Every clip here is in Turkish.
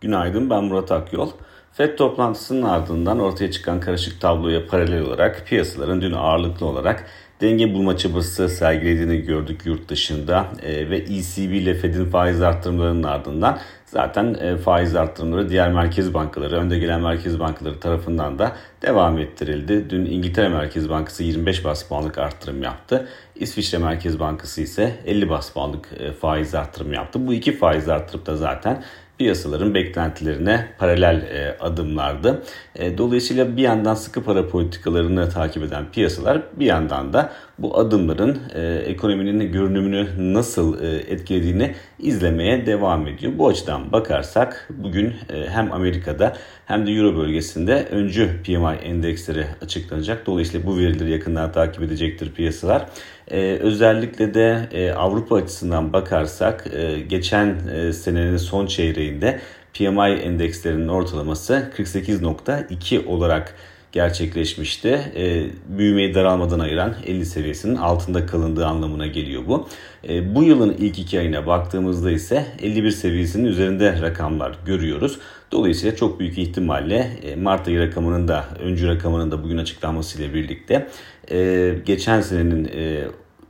Günaydın ben Murat Akyol. FED toplantısının ardından ortaya çıkan karışık tabloya paralel olarak piyasaların dün ağırlıklı olarak denge bulma çabası sergilediğini gördük yurt dışında e, ve ECB ile Fed'in faiz arttırımlarının ardından zaten e, faiz arttırımları diğer merkez bankaları, önde gelen merkez bankaları tarafından da devam ettirildi. Dün İngiltere Merkez Bankası 25 bas puanlık arttırım yaptı. İsviçre Merkez Bankası ise 50 bas puanlık e, faiz arttırım yaptı. Bu iki faiz arttırıp da zaten piyasaların beklentilerine paralel e, adımlardı. E, dolayısıyla bir yandan sıkı para politikalarını takip eden piyasalar bir yandan da bu adımların e, ekonominin görünümünü nasıl e, etkilediğini izlemeye devam ediyor. Bu açıdan bakarsak bugün e, hem Amerika'da hem de Euro bölgesinde öncü PMI endeksleri açıklanacak. Dolayısıyla bu verileri yakından takip edecektir piyasalar. Ee, özellikle de e, Avrupa açısından bakarsak e, geçen e, senenin son çeyreğinde PMI endekslerinin ortalaması 48.2 olarak gerçekleşmişti. E, büyümeyi daralmadan ayıran 50 seviyesinin altında kalındığı anlamına geliyor bu. E, bu yılın ilk iki ayına baktığımızda ise 51 seviyesinin üzerinde rakamlar görüyoruz. Dolayısıyla çok büyük ihtimalle e, Mart ayı rakamının da öncü rakamının da bugün açıklanmasıyla birlikte e, geçen senenin e,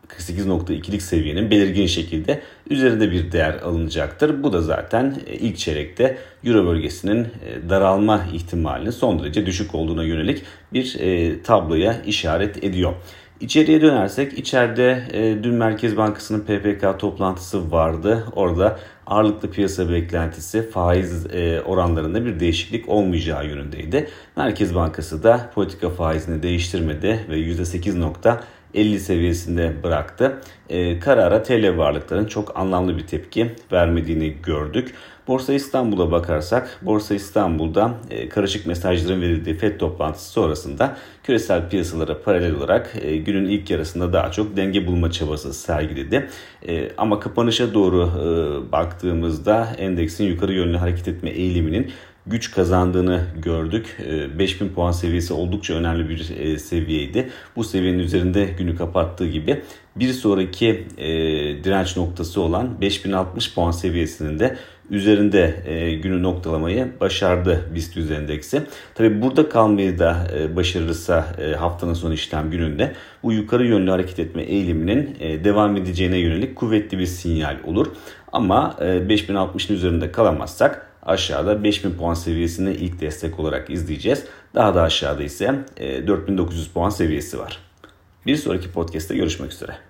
48.2'lik seviyenin belirgin şekilde üzerinde bir değer alınacaktır. Bu da zaten e, ilk çeyrekte Euro bölgesinin e, daralma ihtimalinin son derece düşük olduğuna yönelik bir e, tabloya işaret ediyor. İçeriye dönersek içeride dün Merkez Bankası'nın PPK toplantısı vardı. Orada ağırlıklı piyasa beklentisi faiz oranlarında bir değişiklik olmayacağı yönündeydi. Merkez Bankası da politika faizini değiştirmedi ve %8.5 50 seviyesinde bıraktı. E, karara TL varlıkların çok anlamlı bir tepki vermediğini gördük. Borsa İstanbul'a bakarsak Borsa İstanbul'da e, karışık mesajların verildiği FED toplantısı sonrasında küresel piyasalara paralel olarak e, günün ilk yarısında daha çok denge bulma çabası sergiledi. E, ama kapanışa doğru e, baktığımızda endeksin yukarı yönlü hareket etme eğiliminin güç kazandığını gördük. 5000 ee, puan seviyesi oldukça önemli bir e, seviyeydi. Bu seviyenin üzerinde günü kapattığı gibi bir sonraki e, direnç noktası olan 5060 puan seviyesinin de üzerinde e, günü noktalamayı başardı BIST endeksi. Tabi burada kalmayı da başarırsa haftanın son işlem gününde bu yukarı yönlü hareket etme eğiliminin devam edeceğine yönelik kuvvetli bir sinyal olur. Ama e, 5060'ın üzerinde kalamazsak aşağıda 5000 puan seviyesini ilk destek olarak izleyeceğiz. Daha da aşağıda ise 4900 e, puan seviyesi var. Bir sonraki podcast'te görüşmek üzere.